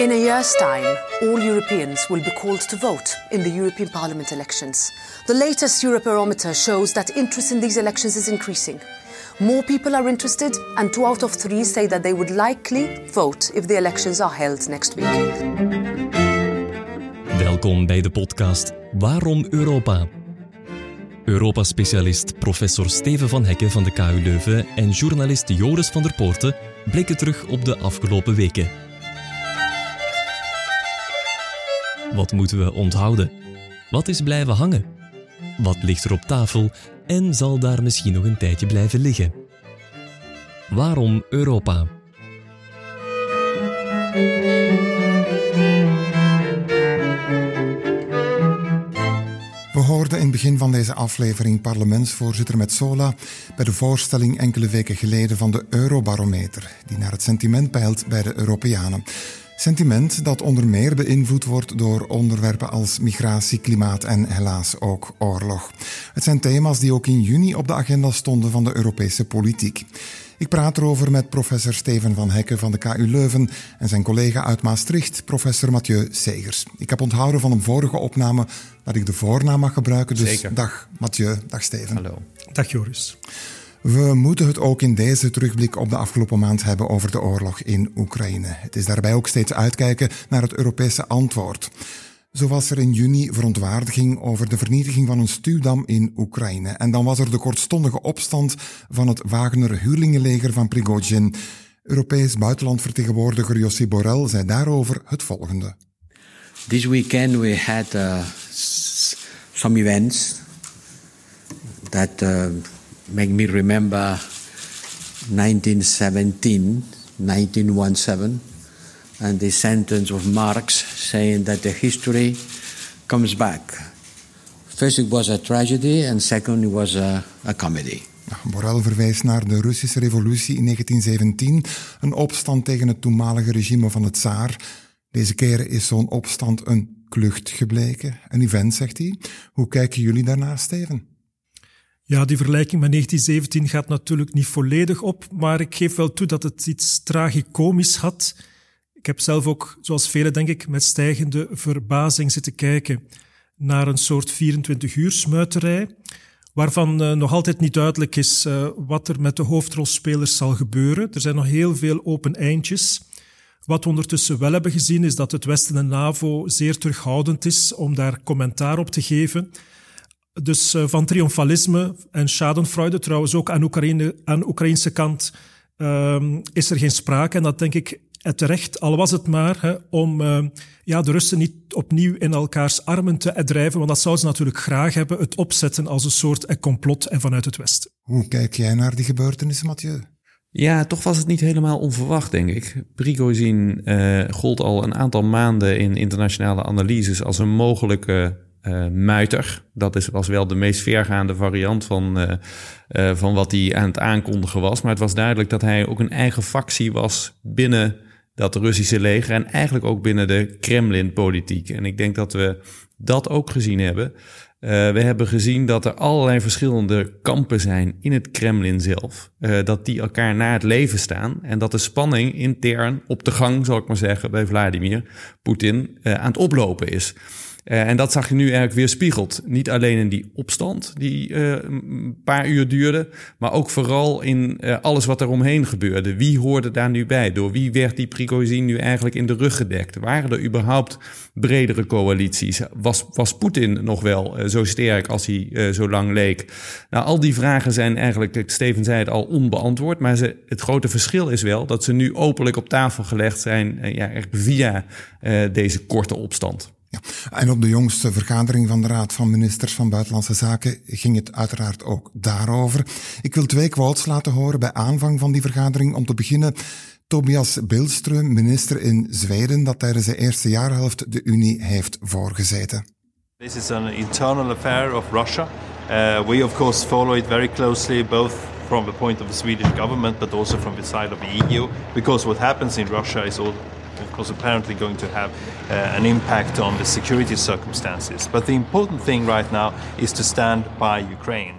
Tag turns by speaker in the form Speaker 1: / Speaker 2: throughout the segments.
Speaker 1: In a year's time, all Europeans will be called to vote in the European Parliament elections. The latest Eurobarometer shows that interest in these elections is increasing. More people are interested, and two out of three say that they would likely vote if the elections are held next week.
Speaker 2: Welkom bij de podcast Waarom Europa? Europa-specialist professor Steven van Hekken van de KU Leuven en journalist Joris van der Poorten blikken terug op de afgelopen weken. Wat moeten we onthouden? Wat is blijven hangen? Wat ligt er op tafel en zal daar misschien nog een tijdje blijven liggen? Waarom Europa?
Speaker 3: We hoorden in het begin van deze aflevering parlementsvoorzitter Metsola bij de voorstelling enkele weken geleden van de Eurobarometer, die naar het sentiment peilt bij de Europeanen. Sentiment dat onder meer beïnvloed wordt door onderwerpen als migratie, klimaat en helaas ook oorlog. Het zijn thema's die ook in juni op de agenda stonden van de Europese politiek. Ik praat erover met professor Steven van Hekken van de KU Leuven en zijn collega uit Maastricht, professor Mathieu Segers. Ik heb onthouden van een vorige opname dat ik de voornaam mag gebruiken. Dus
Speaker 4: Zeker.
Speaker 3: dag Mathieu, dag Steven.
Speaker 4: Hallo.
Speaker 5: Dag Joris.
Speaker 3: We moeten het ook in deze terugblik op de afgelopen maand hebben over de oorlog in Oekraïne. Het is daarbij ook steeds uitkijken naar het Europese antwoord. Zo was er in juni verontwaardiging over de vernietiging van een stuwdam in Oekraïne. En dan was er de kortstondige opstand van het Wagner-huurlingenleger van Prigozhin. Europees buitenlandvertegenwoordiger Josip Borrell zei daarover het volgende.
Speaker 6: This weekend we had uh, some events that uh, make me remember 1917, 1917, and the sentence of Marx saying that the history comes back. First it was a tragedy, and second it was a, a comedy.
Speaker 3: Borrell verwijst naar de Russische revolutie in 1917, een opstand tegen het toenmalige regime van het tsaar. Deze keer is zo'n opstand een klucht gebleken, een event, zegt hij. Hoe kijken jullie daarna, Steven?
Speaker 5: Ja, die vergelijking met 1917 gaat natuurlijk niet volledig op, maar ik geef wel toe dat het iets tragicomisch had. Ik heb zelf ook, zoals velen denk ik, met stijgende verbazing zitten kijken naar een soort 24-uur smuiterij, waarvan eh, nog altijd niet duidelijk is eh, wat er met de hoofdrolspelers zal gebeuren. Er zijn nog heel veel open eindjes. Wat we ondertussen wel hebben gezien is dat het Westen en NAVO zeer terughoudend is om daar commentaar op te geven. Dus eh, van triomfalisme en schadenfreude trouwens ook aan, Oekraïne, aan Oekraïnse kant ehm, is er geen sprake. En dat denk ik eh, terecht, al was het maar hè, om eh, ja, de Russen niet opnieuw in elkaars armen te drijven, want dat zouden ze natuurlijk graag hebben, het opzetten als een soort complot en vanuit het Westen.
Speaker 3: Hoe kijk jij naar die gebeurtenissen, Mathieu?
Speaker 4: Ja, toch was het niet helemaal onverwacht, denk ik. Prigozhin eh gold al een aantal maanden in internationale analyses als een mogelijke eh muiter. Dat is, was wel de meest vergaande variant van, eh, eh, van wat hij aan het aankondigen was. Maar het was duidelijk dat hij ook een eigen factie was binnen dat Russische leger en eigenlijk ook binnen de Kremlin-politiek. En ik denk dat we dat ook gezien hebben. Uh, we hebben gezien dat er allerlei verschillende kampen zijn in het Kremlin zelf. Uh, dat die elkaar naar het leven staan. En dat de spanning intern op de gang, zal ik maar zeggen, bij Vladimir Poetin uh, aan het oplopen is. Uh, en dat zag je nu eigenlijk weer spiegeld. Niet alleen in die opstand die uh, een paar uur duurde, maar ook vooral in uh, alles wat er omheen gebeurde. Wie hoorde daar nu bij? Door wie werd die Prigozhin nu eigenlijk in de rug gedekt? Waren er überhaupt bredere coalities? Was, was Poetin nog wel zo sterk als hij zo lang leek? Nou, al die vragen zijn eigenlijk, Steven zei het al, onbeantwoord. Maar het grote verschil is wel dat ze nu openlijk op tafel gelegd zijn ja, via deze korte opstand.
Speaker 3: En op de jongste vergadering van de Raad van Ministers van Buitenlandse Zaken ging het uiteraard ook daarover. Ik wil twee quotes laten horen bij aanvang van die vergadering. Om te beginnen Tobias Billström, minister in Zweden, dat tijdens de eerste jaarhelft de Unie heeft voorgezeten.
Speaker 7: This is an internal affair of Russia. Uh, we of course follow it very closely, both from the point of the Swedish government, but also from the side of the EU, because what happens in Russia is all of course, apparently going to have uh, an impact on the security circumstances. But the important thing right now is to stand by Ukraine.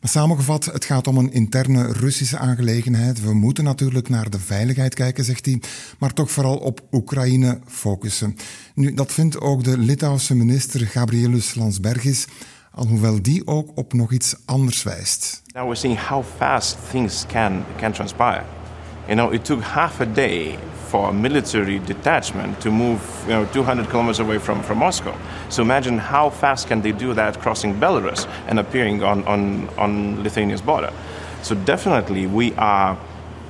Speaker 3: Maar samengevat, het gaat om een interne Russische aangelegenheid. We moeten natuurlijk naar de veiligheid kijken, zegt hij, maar toch vooral op Oekraïne focussen. Nu, dat vindt ook de Litouwse minister Gabrielus Landsbergis, alhoewel die ook op nog iets anders wijst.
Speaker 8: Now we're seeing how fast things can, can transpire. You know, it took half a day for a military detachment to move you know, 200 kilometers away from, from Moscow. So imagine how fast can they do that crossing Belarus and appearing on, on, on Lithuania's border. So definitely we are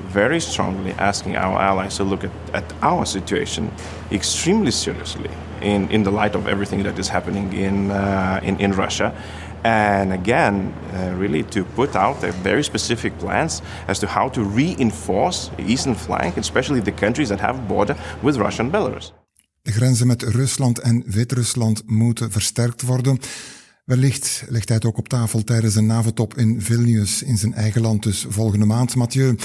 Speaker 8: very strongly asking our allies to look at, at our situation extremely seriously in, in the light of everything that is happening in, uh, in, in Russia and again, uh, really to put out very specific plans as to how to reinforce the eastern flank, especially the countries that have border with Russia Belarus.
Speaker 3: De grenzen met Rusland en Wit-Rusland moeten versterkt worden. Wellicht legt hij het ook op tafel tijdens een NAVO-top in Vilnius in zijn eigen land, dus volgende maand. Mathieu,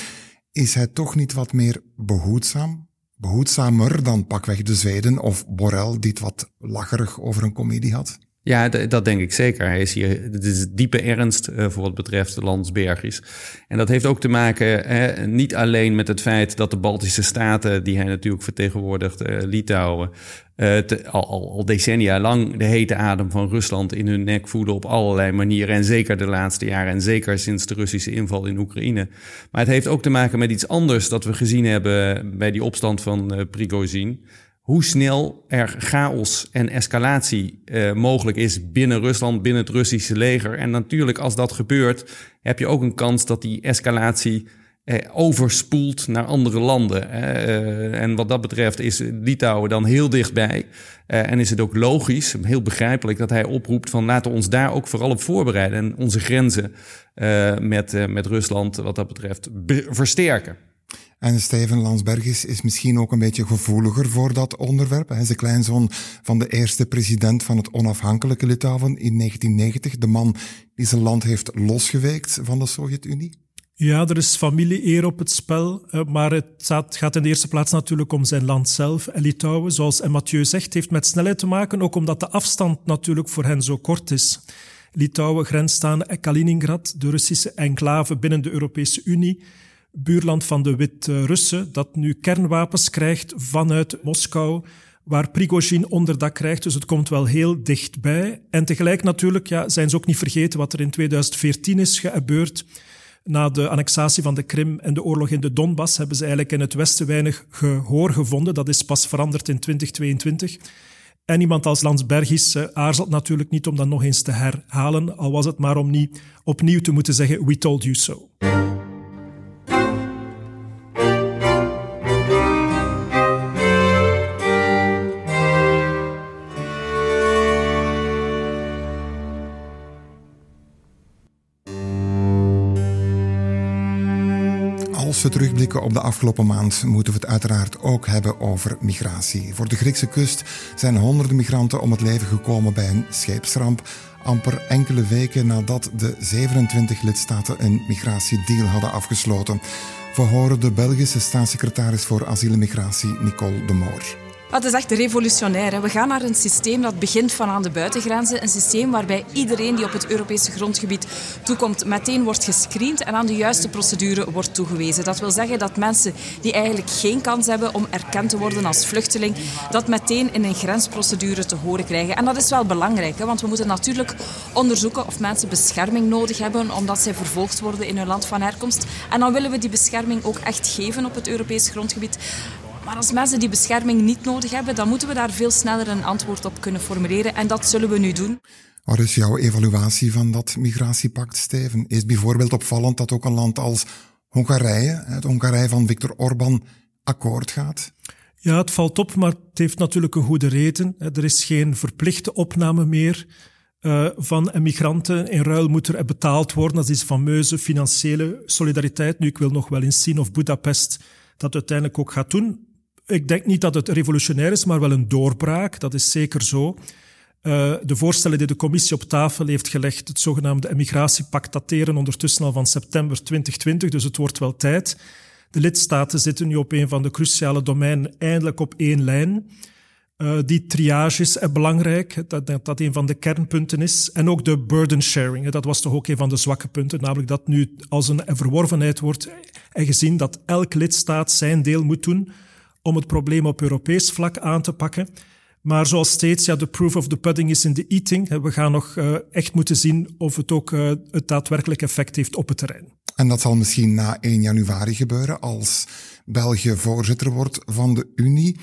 Speaker 3: is hij toch niet wat meer behoedzaam? Behoedzamer dan pakweg de Zweden of Borrell, die het wat lacherig over een komedie had?
Speaker 4: Ja, dat denk ik zeker. Hij is hier, het is diepe ernst uh, voor wat betreft de Landsbergis. En dat heeft ook te maken hè, niet alleen met het feit dat de Baltische staten, die hij natuurlijk vertegenwoordigt, uh, Litouwen, te, al, al, decennia lang de hete adem van Rusland in hun nek voelen op allerlei manieren. En zeker de laatste jaren en zeker sinds de Russische inval in Oekraïne. Maar het heeft ook te maken met iets anders dat we gezien hebben bij die opstand van Prigozhin hoe snel er chaos en escalatie uh, mogelijk is binnen Rusland, binnen het Russische leger. En natuurlijk, als dat gebeurt, heb je ook een kans dat die escalatie uh, overspoelt naar andere landen. Uh, en wat dat betreft is Litouwen dan heel dichtbij. en is het ook logisch, heel begrijpelijk, dat hij oproept van laten we ons daar ook vooral op voorbereiden. En onze grenzen met, met Rusland wat dat betreft versterken.
Speaker 3: En Steven Landsbergis is misschien ook een beetje gevoeliger voor dat onderwerp. Hij is de kleinzoon van de eerste president van het onafhankelijke Litouwen in 1990. De man die zijn land heeft losgeweekt van de Sovjet-Unie.
Speaker 5: Ja, er is familie-eer op het spel, eh, maar het gaat in de eerste plaats natuurlijk om zijn land zelf. En Litouwen, zoals Mathieu zegt, heeft met snelheid te maken, ook omdat de afstand natuurlijk voor hen zo kort is. Litouwen grenst aan Kaliningrad, de Russische enclave binnen de Europese Unie buurland van de Wit-Russen, dat nu kernwapens krijgt vanuit Moskou, waar Prigozhin onderdak krijgt. Dus het komt wel heel dichtbij. En tegelijk natuurlijk ja, zijn ze ook niet vergeten wat er in 2014 is gebeurd. Na de annexatie van de Krim en de oorlog in de Donbass hebben ze eigenlijk in het Westen weinig gehoor gevonden. Dat is pas veranderd in 2022. En iemand als Landsbergis uh, aarzelt natuurlijk niet om dat nog eens te herhalen, al was het maar om niet opnieuw te moeten zeggen: We told you so.
Speaker 3: Als we terugblikken op de afgelopen maand, moeten we het uiteraard ook hebben over migratie. Voor de Griekse kust zijn honderden migranten om het leven gekomen bij een scheepsramp. Amper enkele weken nadat de 27 lidstaten een migratiedeal hadden afgesloten. We horen de Belgische staatssecretaris voor asiel en migratie, Nicole de Moor.
Speaker 9: Het is echt revolutionair. We gaan naar een systeem dat begint van aan de buitengrenzen. Een systeem waarbij iedereen die op het Europese grondgebied toekomt meteen wordt gescreend en aan de juiste procedure wordt toegewezen. Dat wil zeggen dat mensen die eigenlijk geen kans hebben om erkend te worden als vluchteling, dat meteen in een grensprocedure te horen krijgen. En dat is wel belangrijk, hè, want we moeten natuurlijk onderzoeken of mensen bescherming nodig hebben omdat zij vervolgd worden in hun land van herkomst. En dan willen we die bescherming ook echt geven op het Europees grondgebied. Maar als mensen die bescherming niet nodig hebben, dan moeten we daar veel sneller een antwoord op kunnen formuleren. En dat zullen we nu doen.
Speaker 3: Wat is jouw evaluatie van dat migratiepact, Steven? Is bijvoorbeeld opvallend dat ook een land als Hongarije, het Hongarije van Viktor Orban, akkoord gaat?
Speaker 5: Ja, het valt op, maar het heeft natuurlijk een goede reden. Er is geen verplichte opname meer uh, van migranten. In ruil moet er betaald worden. Dat is fameuze financiële solidariteit. Nu, ik wil nog wel eens zien of Budapest dat uiteindelijk ook gaat doen ik denk niet dat het revolutionair is, maar wel een doorbraak. Dat is zeker zo. Uh, de voorstellen die de commissie op tafel heeft gelegd, het zogenaamde emmigratiepact, dateren ondertussen al van september 2020, dus het wordt wel tijd. De lidstaten zitten nu op een van de cruciale domeinen eindelijk op één lijn. Uh, die triage is belangrijk, dat, dat, dat een van de kernpunten is. En ook de burden sharing, dat was toch ook een van de zwakke punten. Namelijk dat nu als een verworvenheid wordt en gezien dat elk lidstaat zijn deel moet doen om het probleem op Europees vlak aan te pakken. Maar zoals steeds, ja, de proof of the pudding is in the eating. We gaan nog uh, echt moeten zien of het ook uh, het daadwerkelijk effect heeft op het terrein.
Speaker 3: En dat zal misschien na 1 januari gebeuren als België voorzitter wordt van de Unie.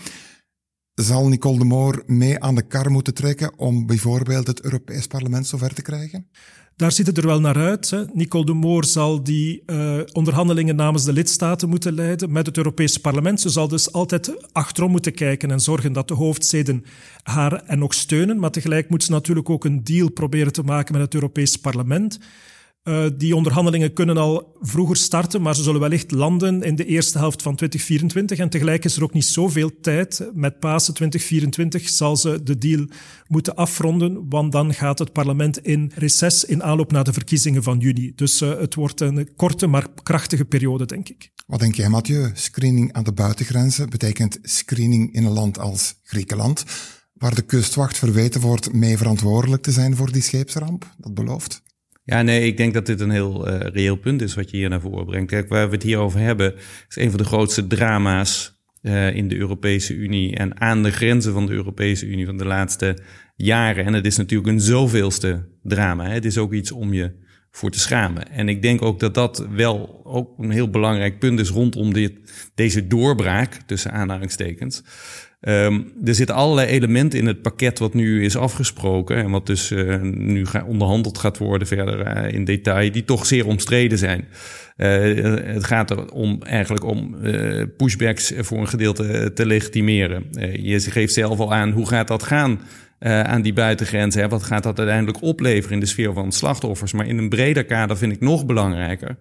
Speaker 3: Zal Nicole de Moor mee aan de kar moeten trekken om bijvoorbeeld het Europees Parlement zover te krijgen?
Speaker 5: Daar ziet het er wel naar uit. Hè. Nicole de Moor zal die uh, onderhandelingen namens de lidstaten moeten leiden met het Europese parlement. Ze zal dus altijd achterom moeten kijken en zorgen dat de hoofdsteden haar en nog steunen. Maar tegelijk moet ze natuurlijk ook een deal proberen te maken met het Europese parlement. Uh, die onderhandelingen kunnen al vroeger starten, maar ze zullen wellicht landen in de eerste helft van 2024. En tegelijk is er ook niet zoveel tijd. Met Pasen 2024 zal ze de deal moeten afronden, want dan gaat het parlement in reces in aanloop naar de verkiezingen van juni. Dus uh, het wordt een korte, maar krachtige periode, denk ik.
Speaker 3: Wat denk jij, Mathieu? Screening aan de buitengrenzen betekent screening in een land als Griekenland, waar de kustwacht verweten wordt mee verantwoordelijk te zijn voor die scheepsramp. Dat belooft.
Speaker 4: Ja, nee, ik denk dat dit een heel uh, reëel punt is wat je hier naar voren brengt. Kijk, waar we het hier over hebben, is een van de grootste drama's uh, in de Europese Unie en aan de grenzen van de Europese Unie van de laatste jaren. En het is natuurlijk een zoveelste drama. Hè? Het is ook iets om je voor te schamen. En ik denk ook dat dat wel ook een heel belangrijk punt is rondom dit, deze doorbraak, tussen aanhalingstekens. Um, er zitten allerlei elementen in het pakket wat nu is afgesproken en wat dus uh, nu ga, onderhandeld gaat worden verder uh, in detail, die toch zeer omstreden zijn. Uh, het gaat er om, eigenlijk om pushbacks voor een gedeelte te legitimeren. je geeft zelf al aan, hoe gaat dat gaan aan die buitengrenzen? Hè? Wat gaat dat uiteindelijk opleveren in de sfeer van slachtoffers? Maar in een breder kader vind ik nog belangrijker.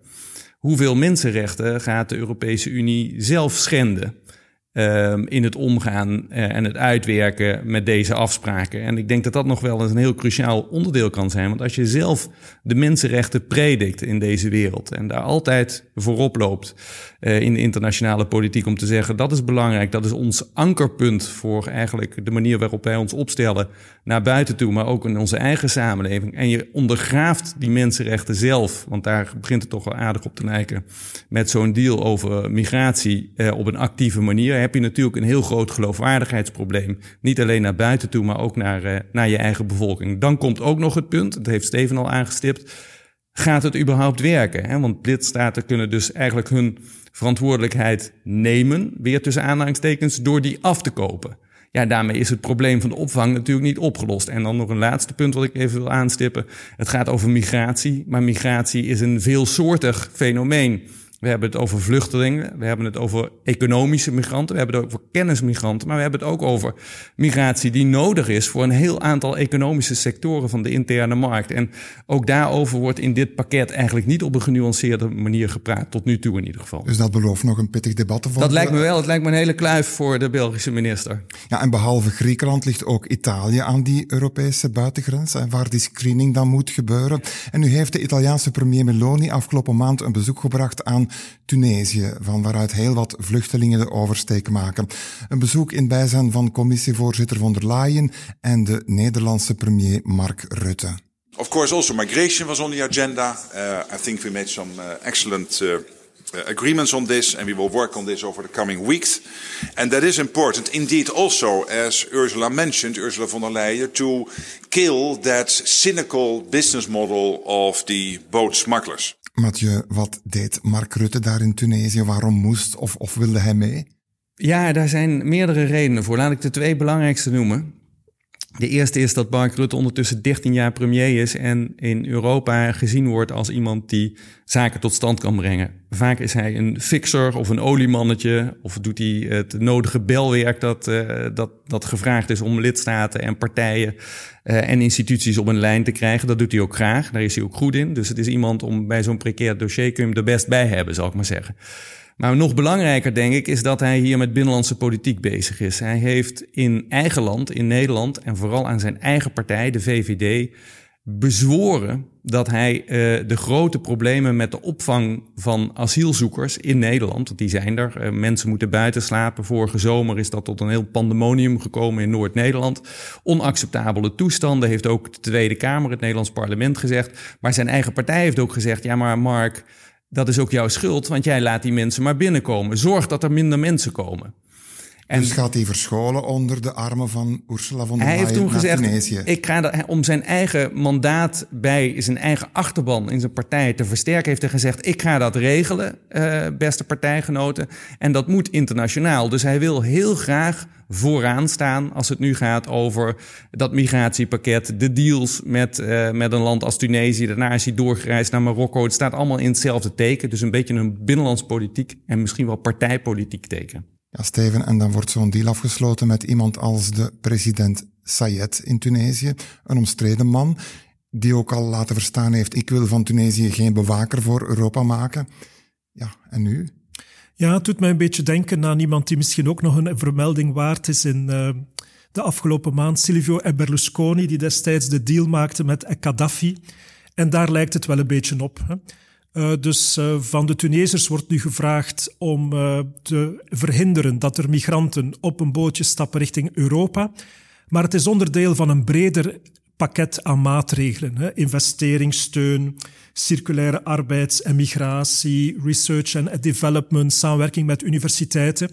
Speaker 4: Hoeveel mensenrechten gaat de Europese Unie zelf schenden? Um, in het omgaan uh, en het uitwerken met deze afspraken. En ik denk dat dat nog wel eens een heel cruciaal onderdeel kan zijn. Want als je zelf de mensenrechten predikt in deze wereld en daar altijd voorop loopt uh, in de internationale politiek om te zeggen dat is belangrijk, dat is ons ankerpunt voor eigenlijk de manier waarop wij ons opstellen naar buiten toe, maar ook in onze eigen samenleving. En je ondergraaft die mensenrechten zelf, want daar begint het toch wel aardig op te lijken, met zo'n deal over migratie uh, op een actieve manier heb je natuurlijk een heel groot geloofwaardigheidsprobleem. Niet alleen naar buiten toe, maar ook naar, uh, naar je eigen bevolking. Dan komt ook nog het punt, dat heeft Steven al aangestipt. Gaat het überhaupt werken? Hè? Want lidstaten kunnen dus eigenlijk hun verantwoordelijkheid nemen, weer tussen aanhalingstekens, door die af te kopen. Ja, daarmee is het probleem van de opvang natuurlijk niet opgelost. En dan nog een laatste punt wat ik even wil aanstippen. Het gaat over migratie, maar migratie is een veelsoortig fenomeen. We hebben het over vluchtelingen, we hebben het over economische migranten, we hebben het over kennismigranten, maar we hebben het ook over migratie die nodig is voor een heel aantal economische sectoren van de interne markt. En ook daarover wordt in dit pakket eigenlijk niet op een genuanceerde manier gepraat, tot nu toe in ieder geval.
Speaker 3: Dus dat belooft nog een pittig debat te
Speaker 4: Dat lijkt me wel, het lijkt me een hele kluif voor de Belgische minister.
Speaker 3: Ja, en behalve Griekenland ligt ook Italië aan die Europese buitengrens, waar die screening dan moet gebeuren. En nu heeft de Italiaanse premier Meloni afgelopen maand een bezoek gebracht aan Tunesië, van waaruit heel wat vluchtelingen de oversteek maken. Een bezoek in bijzijn van commissievoorzitter von der Leyen en de Nederlandse premier Mark Rutte.
Speaker 10: Of course, also migration was on the agenda. Uh, I think we made some uh, excellent uh, agreements on this, and we will work on this over the coming weeks. And that is important, indeed, also, as Ursula mentioned, Ursula von der Leyen, to kill that cynical business model of the boat smugglers.
Speaker 3: Mathieu, wat deed Mark Rutte daar in Tunesië? Waarom moest of, of wilde hij mee?
Speaker 4: Ja, daar zijn meerdere redenen voor. Laat ik de twee belangrijkste noemen. De eerste is dat Mark Rutte ondertussen 13 jaar premier is en in Europa gezien wordt als iemand die zaken tot stand kan brengen. Vaak is hij een fixer of een oliemannetje of doet hij het nodige belwerk dat, uh, dat, dat gevraagd is om lidstaten en partijen uh, en instituties op een lijn te krijgen. Dat doet hij ook graag, daar is hij ook goed in. Dus het is iemand om bij zo'n precair dossier kun je hem er best bij hebben, zal ik maar zeggen. Maar nog belangrijker, denk ik, is dat hij hier met binnenlandse politiek bezig is. Hij heeft in eigen land, in Nederland, en vooral aan zijn eigen partij, de VVD, bezworen dat hij uh, de grote problemen met de opvang van asielzoekers in Nederland, want die zijn er, uh, mensen moeten buiten slapen. Vorige zomer is dat tot een heel pandemonium gekomen in Noord-Nederland. Onacceptabele toestanden, heeft ook de Tweede Kamer, het Nederlands parlement gezegd. Maar zijn eigen partij heeft ook gezegd, ja maar Mark, dat is ook jouw schuld, want jij laat die mensen maar binnenkomen. Zorg dat er minder mensen komen.
Speaker 3: En dus gaat hij verscholen onder de armen van Ursula von der
Speaker 4: Leyen
Speaker 3: Hij heeft toen gezegd,
Speaker 4: Tunesië. ik ga om zijn eigen mandaat bij zijn eigen achterban in zijn partij te versterken, heeft hij gezegd, ik ga dat regelen, uh, beste partijgenoten. En dat moet internationaal. Dus hij wil heel graag vooraan staan als het nu gaat over dat migratiepakket, de deals met, uh, met een land als Tunesië. Daarna is hij doorgereisd naar Marokko. Het staat allemaal in hetzelfde teken. Dus een beetje een binnenlands politiek en misschien wel partijpolitiek teken.
Speaker 3: Steven, en dan wordt zo'n deal afgesloten met iemand als de president Sayed in Tunesië, een omstreden man, die ook al laten verstaan heeft, ik wil van Tunesië geen bewaker voor Europa maken. Ja, en nu?
Speaker 5: Ja, het doet mij een beetje denken aan iemand die misschien ook nog een vermelding waard is in uh, de afgelopen maand, Silvio Berlusconi, die destijds de deal maakte met Gaddafi. En daar lijkt het wel een beetje op. Hè. Uh, dus uh, van de Tunesiërs wordt nu gevraagd om uh, te verhinderen dat er migranten op een bootje stappen richting Europa. Maar het is onderdeel van een breder pakket aan maatregelen. Hè. Investeringssteun, circulaire arbeids- en migratie, research en development, samenwerking met universiteiten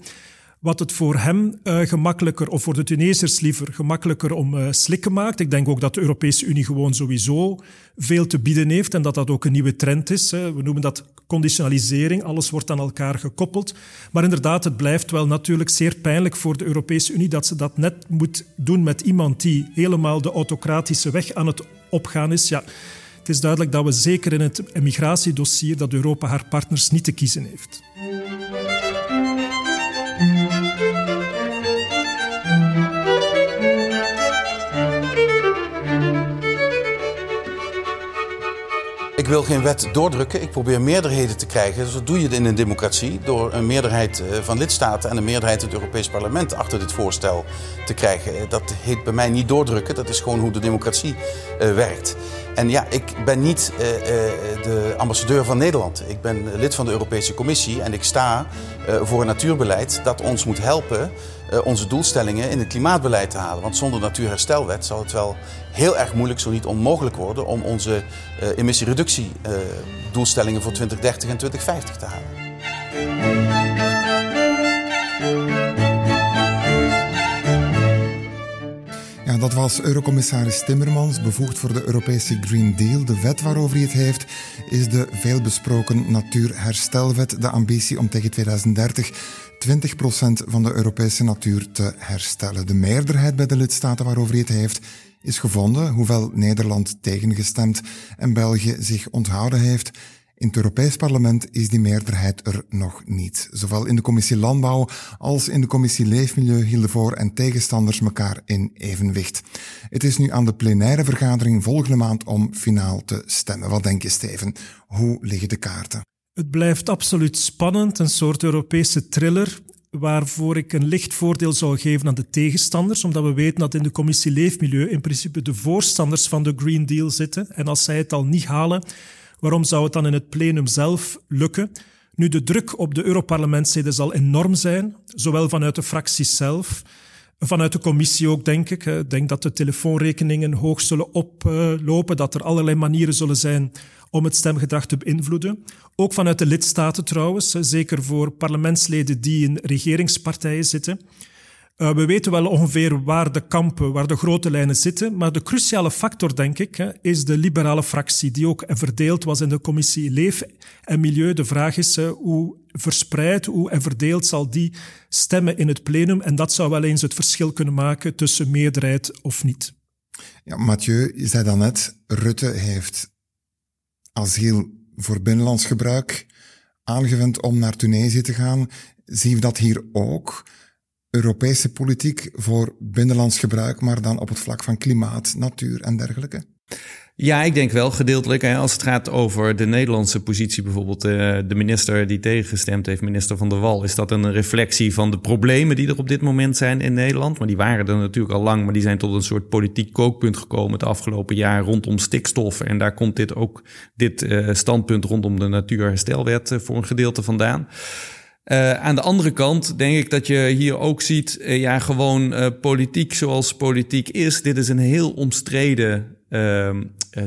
Speaker 5: wat het voor hem uh, gemakkelijker, of voor de Tunesiërs liever, gemakkelijker om uh, slikken maakt. Ik denk ook dat de Europese Unie gewoon sowieso veel te bieden heeft en dat dat ook een nieuwe trend is. Hè. We noemen dat conditionalisering, alles wordt aan elkaar gekoppeld. Maar inderdaad, het blijft wel natuurlijk zeer pijnlijk voor de Europese Unie dat ze dat net moet doen met iemand die helemaal de autocratische weg aan het opgaan is. Ja, het is duidelijk dat we zeker in het migratiedossier dat Europa haar partners niet te kiezen heeft.
Speaker 11: Wil geen wet doordrukken, ik probeer meerderheden te krijgen. Zo doe je in een democratie door een meerderheid eh, van lidstaten en een meerderheid in het Europees Parlement achter dit voorstel te krijgen. Dat heet bij mij niet doordrukken, dat is gewoon hoe de democratie uh, werkt. En ja, ik ben niet de ambassadeur van Nederland. Ik ben lid van de Europese Commissie en ik sta voor een natuurbeleid dat ons moet helpen onze doelstellingen in het klimaatbeleid te halen. Want zonder natuurherstelwet zal het wel heel erg moeilijk, zo niet onmogelijk worden, om onze uh, emissiereductiedoelstellingen voor 2030 en 2050 te halen.
Speaker 3: Dat was Eurocommissaris Timmermans, bevoegd voor de Europese Green Deal. De wet waarover hij het heeft is de veelbesproken Natuurherstelwet. De ambitie om tegen 2030 20% van de Europese natuur te herstellen. De meerderheid bij de lidstaten waarover hij het heeft is gevonden, hoewel Nederland tegengestemd en België zich onthouden heeft. In het Europees Parlement is die meerderheid er nog niet. Zowel in de commissie Landbouw als in de commissie Leefmilieu hielden voor- en tegenstanders elkaar in evenwicht. Het is nu aan de plenaire vergadering volgende maand om finaal te stemmen. Wat denk je, Steven? Hoe liggen de kaarten?
Speaker 5: Het blijft absoluut spannend, een soort Europese thriller waarvoor ik een licht voordeel zou geven aan de tegenstanders, omdat we weten dat in de commissie Leefmilieu in principe de voorstanders van de Green Deal zitten. En als zij het al niet halen, waarom zou het dan in het plenum zelf lukken? Nu, de druk op de Europarlementsleden zal enorm zijn, zowel vanuit de fracties zelf, vanuit de commissie ook, denk ik. Ik denk dat de telefoonrekeningen hoog zullen oplopen, dat er allerlei manieren zullen zijn om het stemgedrag te beïnvloeden. Ook vanuit de lidstaten trouwens, zeker voor parlementsleden die in regeringspartijen zitten. Uh, we weten wel ongeveer waar de kampen, waar de grote lijnen zitten, maar de cruciale factor, denk ik, is de liberale fractie, die ook verdeeld was in de commissie Leef en Milieu. De vraag is hoe verspreid, hoe verdeeld zal die stemmen in het plenum, en dat zou wel eens het verschil kunnen maken tussen meerderheid of niet.
Speaker 3: Ja, Mathieu, je zei dan net, Rutte heeft asiel voor binnenlands gebruik aangewend om naar Tunesië te gaan. Zien we dat hier ook? Europese politiek voor binnenlands gebruik, maar dan op het vlak van klimaat, natuur en dergelijke?
Speaker 4: Ja, ik denk wel gedeeltelijk. Hè, als het gaat over de Nederlandse positie, bijvoorbeeld uh, de minister die tegengestemd heeft, minister Van der Wal, is dat een reflectie van de problemen die er op dit moment zijn in Nederland? Maar die waren er natuurlijk al lang, maar die zijn tot een soort politiek kookpunt gekomen het afgelopen jaar rondom stikstof. En daar komt dit ook, dit uh, standpunt rondom de Natuurherstelwet uh, voor een gedeelte vandaan. Uh, aan de andere kant denk ik dat je hier ook ziet, uh, ja, gewoon uh, politiek zoals politiek is. Dit is een heel omstreden ehm,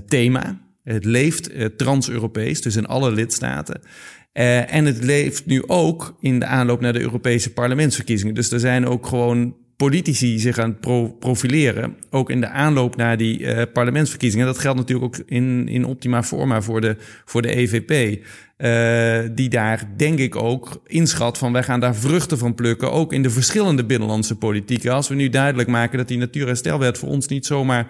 Speaker 4: thema. Het leeft trans-Europees, dus in alle lidstaten. en het leeft nu ook in de aanloop naar de Europese parlementsverkiezingen. Dus er zijn ook gewoon politici zich aan het pro profileren. Ook in de aanloop naar die uh, parlementsverkiezingen. Dat geldt natuurlijk ook in, in optima forma voor de, voor de EVP. Uh, die daar denk ik ook inschat van wij gaan daar vruchten van plukken. Ook in de verschillende binnenlandse politieken. Als we nu duidelijk maken dat die natuurherstelwet voor ons niet zomaar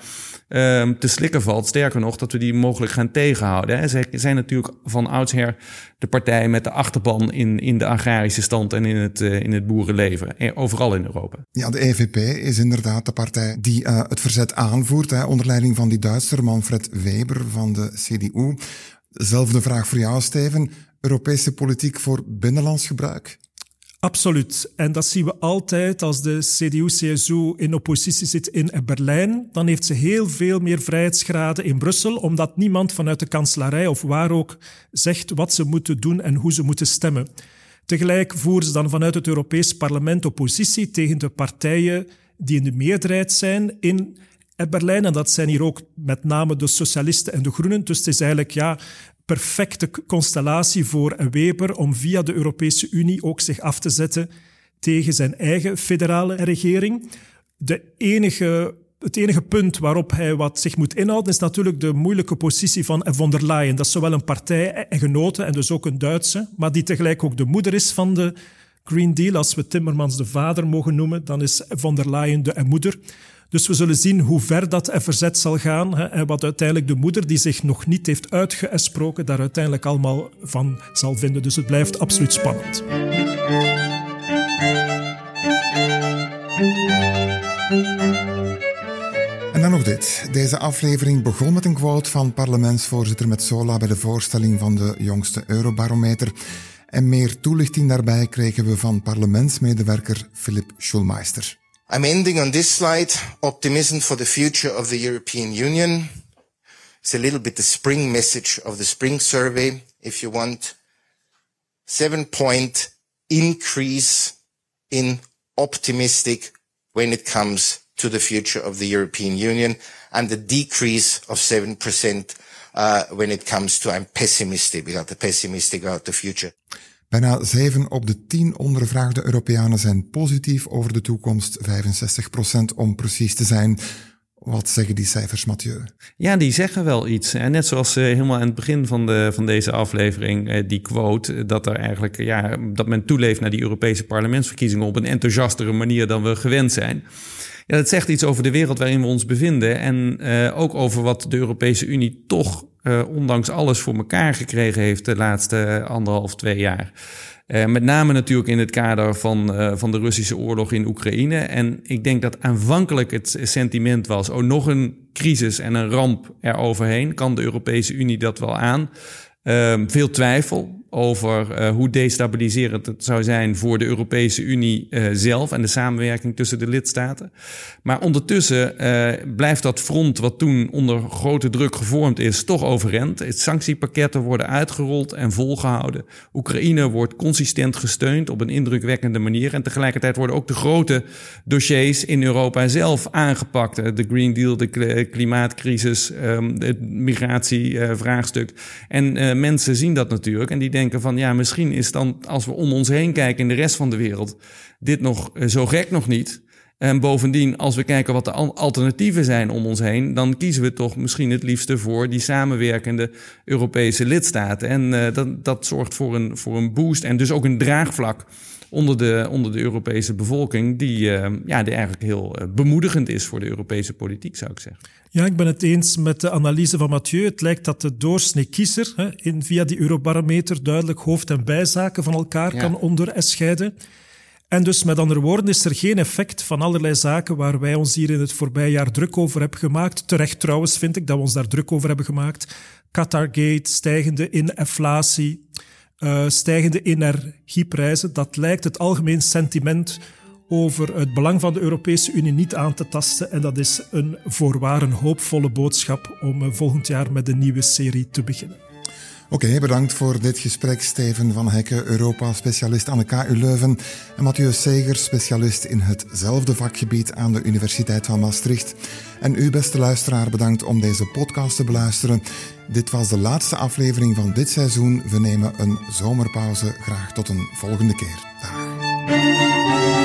Speaker 4: uh, te slikken valt. Sterker nog, dat we die mogelijk gaan tegenhouden. Hè. Zij zijn natuurlijk van oudsher de partij met de achterban in, in de agrarische stand en in het, uh, in het boerenleven. Eh, overal in Europa.
Speaker 3: Ja, de EVP is inderdaad de partij die het verzet aanvoert. Hè, onder leiding van die Duitser Manfred Weber van de CDU. Zelfde vraag voor jou, Steven. Europese politiek voor binnenlands gebruik?
Speaker 5: Absoluut. En dat zien we altijd als de CDU-CSU in oppositie zit in Berlijn. Dan heeft ze heel veel meer vrijheidsgraden in Brussel, omdat niemand vanuit de kanselarij of waar ook zegt wat ze moeten doen en hoe ze moeten stemmen. Tegelijk voeren ze dan vanuit het Europees Parlement oppositie tegen de partijen die in de meerderheid zijn in Berlijn. En dat zijn hier ook met name de socialisten en de groenen. Dus het is eigenlijk ja, perfecte constellatie voor Weber om via de Europese Unie ook zich af te zetten tegen zijn eigen federale regering. De enige, het enige punt waarop hij wat zich moet inhouden is natuurlijk de moeilijke positie van von der Leyen. Dat is zowel een partij en genoten en dus ook een Duitse, maar die tegelijk ook de moeder is van de Green Deal. Als we Timmermans de vader mogen noemen, dan is von der Leyen de moeder. Dus we zullen zien hoe ver dat verzet zal gaan hè, en wat uiteindelijk de moeder, die zich nog niet heeft uitgesproken, daar uiteindelijk allemaal van zal vinden. Dus het blijft absoluut spannend.
Speaker 3: En dan nog dit. Deze aflevering begon met een quote van parlementsvoorzitter Metsola bij de voorstelling van de jongste Eurobarometer. En meer toelichting daarbij kregen we van parlementsmedewerker Philip Schulmeister.
Speaker 12: I'm ending on this slide. Optimism for the future of the European Union. It's a little bit the spring message of the spring survey, if you want. Seven point increase in optimistic when it comes to the future of the European Union and a decrease of 7% uh, when it comes to I'm pessimistic, because the pessimistic about the future.
Speaker 3: Bijna 7 op de 10 ondervraagde Europeanen zijn positief over de toekomst, 65% om precies te zijn. Wat zeggen die cijfers, Mathieu?
Speaker 4: Ja, die zeggen wel iets. En net zoals uh, helemaal aan het begin van, de, van deze aflevering, uh, die quote, dat er eigenlijk, ja, dat men toeleeft naar die Europese parlementsverkiezingen op een enthousiastere manier dan we gewend zijn. Ja, dat zegt iets over de wereld waarin we ons bevinden. En uh, ook over wat de Europese Unie toch, uh, ondanks alles, voor elkaar gekregen heeft de laatste anderhalf, twee jaar. Uh, met name natuurlijk in het kader van, van de Russische oorlog in Oekraïne. En ik denk dat aanvankelijk het sentiment was: oh, nog een crisis en een ramp eroverheen. Kan de Europese Unie dat wel aan? Ehm, veel twijfel over uh, hoe destabiliserend het zou zijn voor de Europese Unie uh, zelf en de samenwerking tussen de lidstaten. Maar ondertussen uh, blijft dat front, wat toen onder grote druk gevormd is, toch overeind. Sanctiepakketten worden uitgerold en volgehouden. Oekraïne wordt consistent gesteund op een indrukwekkende manier. En tegelijkertijd worden ook de grote dossiers in Europa zelf aangepakt. De Green Deal, de klimaatcrisis, um, het migratievraagstuk. En mensen zien dat natuurlijk en die denken van ja, misschien is dan als we om ons heen kijken in de rest van de wereld, dit nog eh, zo gek nog niet. En bovendien, als we kijken wat de alternatieven zijn om ons heen, dan kiezen we toch misschien het liefste voor die samenwerkende Europese lidstaten. En uh, dat, dat zorgt voor een, voor een boost en dus ook een draagvlak onder de, onder de Europese bevolking, die, uh, ja, die eigenlijk heel bemoedigend is voor de Europese politiek, zou ik zeggen.
Speaker 5: Ja, ik ben het eens met de analyse van Mathieu. Het lijkt dat de doorsnee kiezer hè, in, via die eurobarometer duidelijk hoofd- en bijzaken van elkaar ja. kan onderscheiden. En dus met andere woorden is er geen effect van allerlei zaken waar wij ons hier in het voorbije jaar druk over hebben gemaakt. Terecht trouwens vind ik dat we ons daar druk over hebben gemaakt. Qatargate, stijgende inflatie, uh, stijgende energieprijzen. Dat lijkt het algemeen sentiment over het belang van de Europese Unie niet aan te tasten. En dat is een voorwaar een hoopvolle boodschap om uh, volgend jaar met een nieuwe serie te beginnen.
Speaker 3: Oké, bedankt voor dit gesprek. Steven van Hekke, Europa-specialist aan de KU Leuven. En Mathieu Segers, specialist in hetzelfde vakgebied aan de Universiteit van Maastricht. En u, beste luisteraar, bedankt om deze podcast te beluisteren. Dit was de laatste aflevering van dit seizoen. We nemen een zomerpauze. Graag tot een volgende keer. Dag.